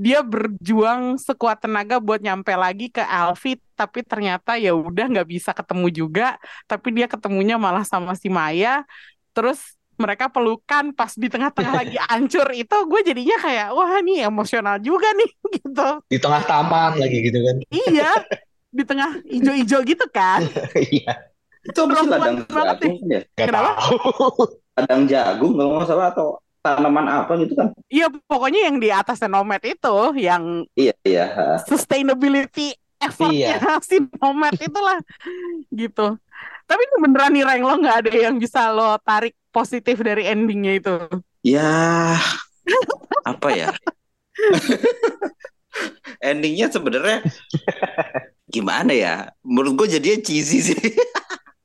dia berjuang sekuat tenaga buat nyampe lagi ke Alfie. Tapi ternyata ya udah nggak bisa ketemu juga. Tapi dia ketemunya malah sama si Maya. Terus mereka pelukan pas di tengah-tengah lagi [LAUGHS] hancur itu gue jadinya kayak wah nih emosional juga nih [LAUGHS] gitu. di tengah taman lagi gitu kan Iya [LAUGHS] di tengah ijo-ijo gitu kan. iya itu apa sih Perempuan ladang banget jagung ya nggak Kenapa? tahu ladang jagung kalau nggak salah atau tanaman apa gitu kan? Iya, pokoknya yang di atasnya Nomad itu, yang iya iya sustainability effortnya [LAUGHS] si Nomad itulah, gitu. Tapi ini beneran nih Reng, lo nggak ada yang bisa lo tarik positif dari endingnya itu. ya [LAUGHS] apa ya? [LAUGHS] Endingnya sebenarnya gimana ya? Menurut gue jadinya cheesy sih.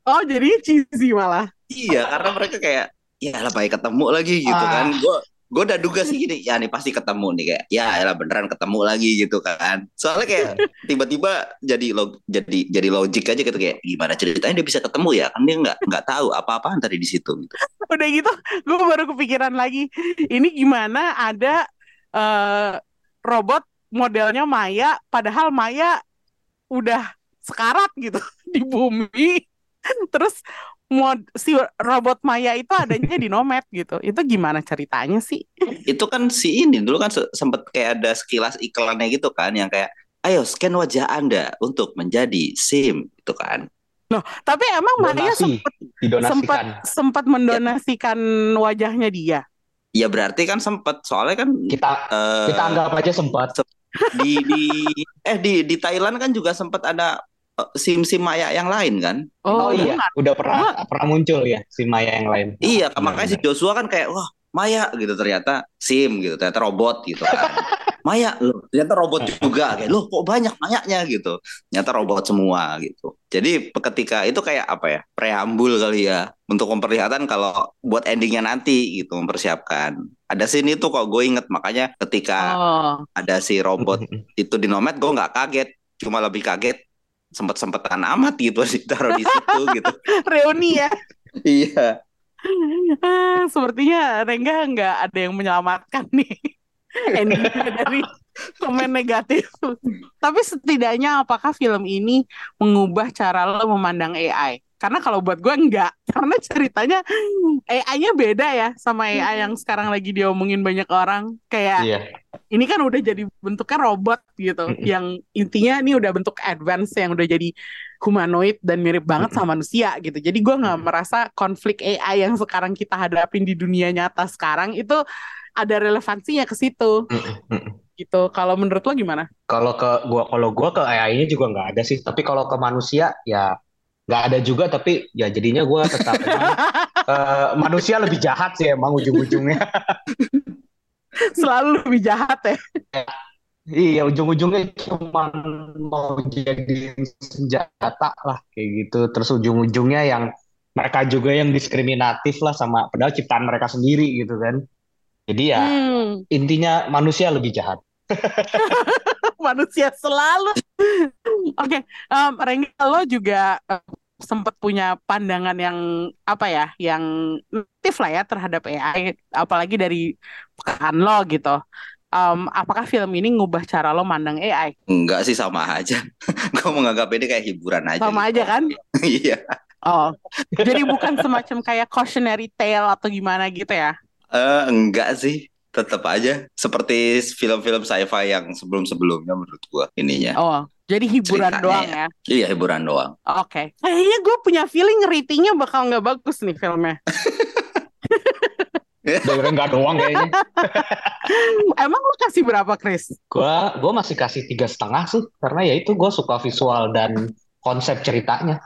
Oh, jadi cheesy malah. iya karena mereka kayak ya lah baik ketemu lagi gitu Ah. kan gue gue udah duga sih gini ya nih pasti ketemu nih kayak ya elah beneran ketemu lagi gitu kan soalnya kayak tiba-tiba jadi log jadi jadi logik aja gitu kayak gimana ceritanya dia bisa ketemu ya kan dia nggak nggak tahu apa-apaan tadi di situ gitu Udah gitu, gue baru kepikiran lagi. Ini gimana ada eh, robot modelnya Maya, padahal Maya udah sekarat gitu [LAUGHS] di bumi. Terus mod si robot Maya itu adanya di Nomad gitu. Itu gimana ceritanya sih? itu kan si ini dulu kan se- sempet kayak ada sekilas iklannya gitu kan yang kayak ayo scan wajah anda untuk menjadi SIM gitu kan Tapi emang Maya Donasi, sempat didonasikan. sempat sempat mendonasikan wajahnya dia. ya berarti kan sempet soalnya kan Kita eh, kita anggap aja sempat. di di eh di di Thailand kan juga sempat ada sim-sim Maya yang lain kan Oh, gue iya, nggak- udah pernah pernah muncul ya si Maya yang lain. Iya, Benar, makanya si Joshua kan kayak wah Maya gitu ternyata sim gitu, ternyata robot gitu kan. [LAUGHS] Maya loh, ternyata robot juga kayak loh kok banyak Mayanya gitu. Ternyata robot semua gitu. Jadi ketika itu kayak apa ya? Preambul kali ya untuk memperlihatkan kalau buat endingnya nanti gitu mempersiapkan. Ada sini tuh kok gue inget makanya ketika Oh, ada si robot [LAUGHS] itu di Nomad gue nggak kaget, cuma lebih kaget sempet-sempetan amat gitu [LAUGHS] ditaruh di situ gitu. [LAUGHS] reuni ya. Iya. Ah, sepertinya Rengga nggak ada yang menyelamatkan nih [LAUGHS] endingnya dari komen negatif. Tapi setidaknya apakah film ini mengubah cara lo memandang AI? Karena kalau buat gue enggak, karena ceritanya AI-nya beda ya sama AI yang sekarang lagi diomongin banyak orang. Kayak Iya. Ini kan udah jadi bentuknya robot gitu, Mm-mm. yang intinya ini udah bentuk advance yang udah jadi humanoid dan mirip banget sama manusia gitu. Jadi gue nggak merasa konflik AI yang sekarang kita hadapin di dunia nyata sekarang itu ada relevansinya ke situ Mm-mm. gitu. Kalau menurut lo gimana? Kalau ke gua kalau gua ke AI-nya juga nggak ada sih. Tapi kalau ke manusia ya nggak ada juga. Tapi ya jadinya gua tetap [LAUGHS] emang, eh, manusia lebih jahat sih emang ujung-ujungnya. [LAUGHS] Selalu lebih jahat ya. Iya ujung-ujungnya cuma mau jadi senjata lah kayak gitu. Terus ujung-ujungnya yang mereka juga yang diskriminatif lah sama padahal ciptaan mereka sendiri gitu kan. Jadi ya Hmm, intinya manusia lebih jahat. [LAUGHS] manusia selalu. Oke, em, Rengga lo juga eh, sempat punya pandangan yang apa ya, yang negatif lah ya terhadap AI, apalagi dari pekan lo gitu. Em, apakah film ini ngubah cara lo mandang AI? Enggak sih sama aja. [LAUGHS] Gue menganggap ini kayak hiburan aja. Sama gitu. aja kan? [LAUGHS] Iya. Oh, jadi bukan semacam kayak cautionary tale atau gimana gitu ya? Eh, enggak sih. Tetap aja seperti film-film sci-fi yang sebelum-sebelumnya menurut gua ininya. Oh, jadi hiburan Ceritanya doang ya. ya? Iya hiburan doang. Oke. Kayaknya gue punya feeling ratingnya bakal nggak bagus nih filmnya. [LAUGHS] Dari nggak doang kayaknya. [LAUGHS] Emang lo kasih berapa, Chris? Gua gua masih kasih tiga setengah sih karena ya itu gua suka visual dan konsep ceritanya.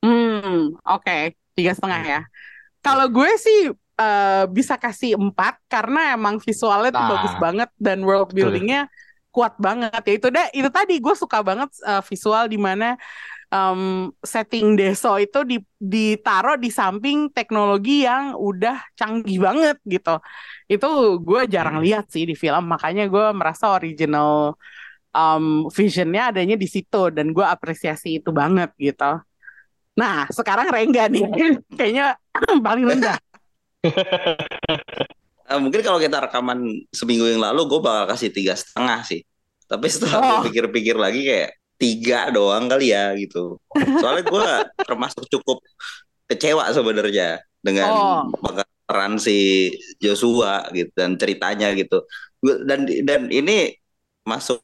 Hmm, oke, tiga setengah ya. Kalau gue sih eh, bisa kasih empat karena emang visualnya tuh Nah. bagus banget dan world Betul. Kuat banget. Ya itu deh, itu tadi gue suka banget eh, visual di mana em, setting deso itu di, ditaruh di samping teknologi yang udah canggih banget gitu. Itu gue jarang lihat sih di film, makanya gue merasa original um, visionnya adanya di situ dan gue apresiasi itu banget gitu. Nah, sekarang Rengga nih, [LAUGHS] kayaknya [CLEARS THROAT] paling rendah. [LAUGHS] Eh, mungkin kalau kita rekaman seminggu yang lalu, gue bakal kasih tiga setengah sih. Tapi setelah Oh. gue pikir-pikir lagi kayak tiga doang kali ya gitu. Soalnya gue termasuk cukup kecewa sebenarnya dengan Oh. peran si Joshua gitu dan ceritanya gitu. Dan dan ini masuk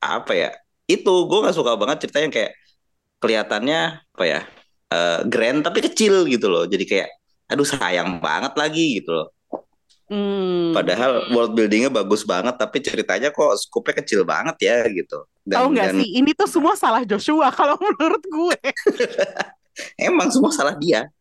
apa ya? Itu gue nggak suka banget ceritanya yang kayak kelihatannya apa ya? eh, grand tapi kecil gitu loh. Jadi kayak aduh sayang banget lagi gitu loh. Hmm. Padahal world buildingnya bagus banget, tapi ceritanya kok skupnya kecil banget ya gitu. Dan, Tahu nggak dan sih, ini tuh semua salah Joshua [LAUGHS] kalau menurut gue. [LAUGHS] emang semua salah dia.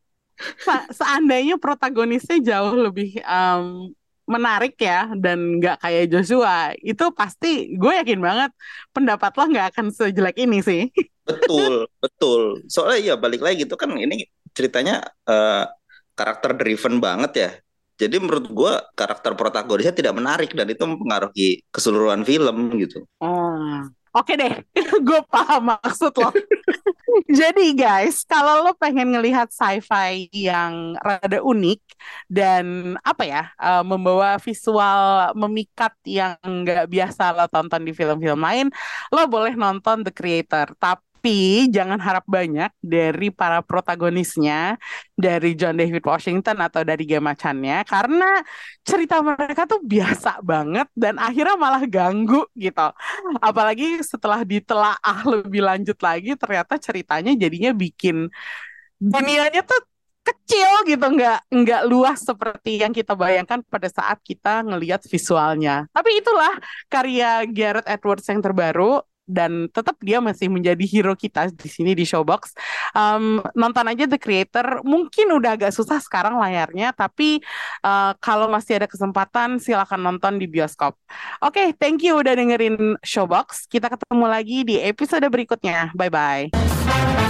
Sa- seandainya protagonisnya jauh lebih em, menarik ya dan nggak kayak Joshua, itu pasti gue yakin banget pendapat lo nggak akan sejelek ini sih. [LAUGHS] Betul, betul. Soalnya ya balik lagi gitu kan ini ceritanya eh, karakter driven banget ya. Jadi menurut gue karakter protagonisnya tidak menarik dan itu mempengaruhi keseluruhan film gitu. Hmm. Oke deh, [LAUGHS] gue paham maksud lo. [LAUGHS] Jadi guys, kalau lo pengen ngelihat sci-fi yang rada unik dan apa ya, uh, membawa visual memikat yang nggak biasa lo tonton di film-film lain, lo boleh nonton The Creator. Tapi tapi jangan harap banyak dari para protagonisnya dari John David Washington atau dari Gemma Chan-nya karena cerita mereka tuh biasa banget dan akhirnya malah ganggu gitu. Apalagi setelah ditelaah lebih lanjut lagi ternyata ceritanya jadinya bikin dunianya tuh kecil gitu nggak nggak luas seperti yang kita bayangkan pada saat kita ngelihat visualnya tapi itulah karya Gareth Edwards yang terbaru dan tetap dia masih menjadi hero kita di sini di Showbox. Um, nonton aja The Creator. Mungkin udah agak susah sekarang layarnya, tapi uh, kalau masih ada kesempatan silakan nonton di bioskop. Oke, okay, thank you udah dengerin Showbox. Kita ketemu lagi di episode berikutnya. Bye bye.